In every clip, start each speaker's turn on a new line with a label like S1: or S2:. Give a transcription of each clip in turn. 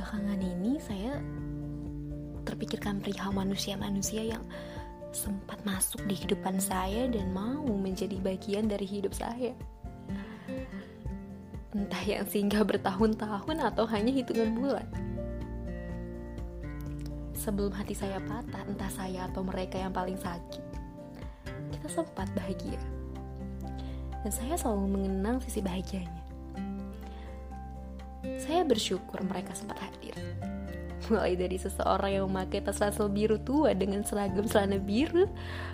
S1: belakangan iya. ini saya terpikirkan perihal manusia-manusia yang sempat masuk di kehidupan saya dan mau menjadi bagian dari hidup saya. Entah yang singgah bertahun-tahun atau hanya hitungan bulan. Sebelum hati saya patah, entah saya atau mereka yang paling sakit, kita sempat bahagia. Dan saya selalu mengenang sisi bahagianya. Saya bersyukur mereka sempat hadir mulai dari seseorang yang memakai tas ransel biru tua dengan seragam celana biru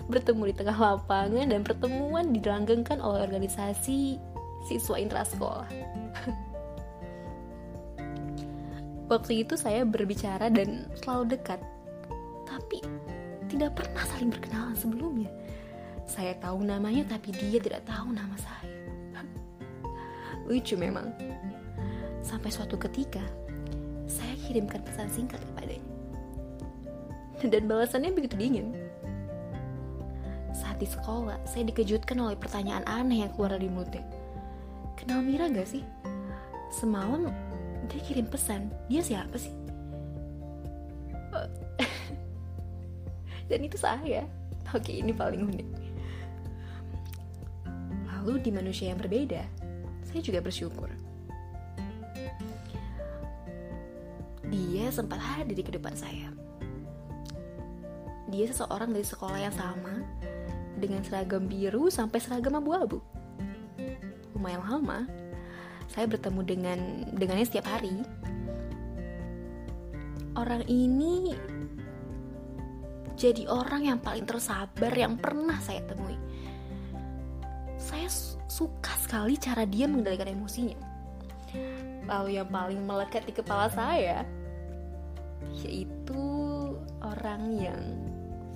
S1: bertemu di tengah lapangan dan pertemuan dilanggengkan oleh organisasi siswa intrasekolah. Waktu itu saya berbicara dan selalu dekat, tapi tidak pernah saling berkenalan sebelumnya. Saya tahu namanya tapi dia tidak tahu nama saya. Lucu memang. Sampai suatu ketika, saya kirimkan pesan singkat kepadanya. Dan balasannya begitu dingin. Saat di sekolah, saya dikejutkan oleh pertanyaan aneh yang keluar dari mulutnya. Kenal Mira gak sih? Semalam dia kirim pesan, dia siapa sih? Dan itu saya. Oke, ini paling unik. Lalu di manusia yang berbeda, saya juga bersyukur dia sempat hadir di kehidupan saya. Dia seseorang dari sekolah yang sama, dengan seragam biru sampai seragam abu-abu. Lumayan lama, saya bertemu dengan dengannya setiap hari. Orang ini jadi orang yang paling tersabar yang pernah saya temui. Saya suka sekali cara dia mengendalikan emosinya. Lalu yang paling melekat di kepala saya yaitu orang yang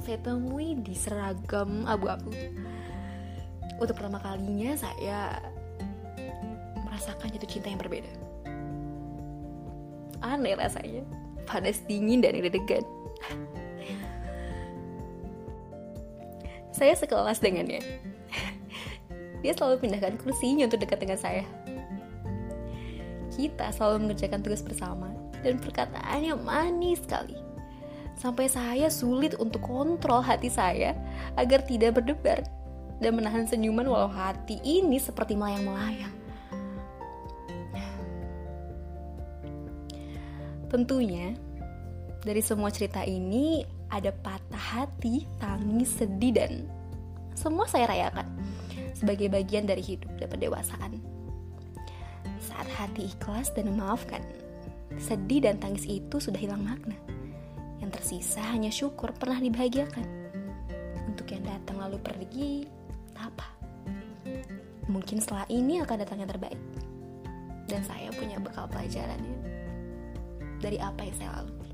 S1: saya temui di seragam abu-abu. Untuk pertama kalinya saya merasakan jatuh cinta yang berbeda. Aneh rasanya, panas dingin dan deg-degan. saya sekelas dengannya. Dia selalu pindahkan kursinya untuk dekat dengan saya. Kita selalu mengerjakan tugas bersama dan perkataannya manis sekali. Sampai saya sulit untuk kontrol hati saya agar tidak berdebar dan menahan senyuman walau hati ini seperti melayang-melayang. Tentunya, dari semua cerita ini ada patah hati, tangis, sedih, dan semua saya rayakan sebagai bagian dari hidup dan pendewasaan. Saat hati ikhlas dan memaafkan, sedih dan tangis itu sudah hilang makna. Yang tersisa hanya syukur pernah dibahagiakan. Untuk yang datang lalu pergi, apa. Mungkin setelah ini akan datang yang terbaik. Dan saya punya bekal pelajarannya dari apa yang saya lalui.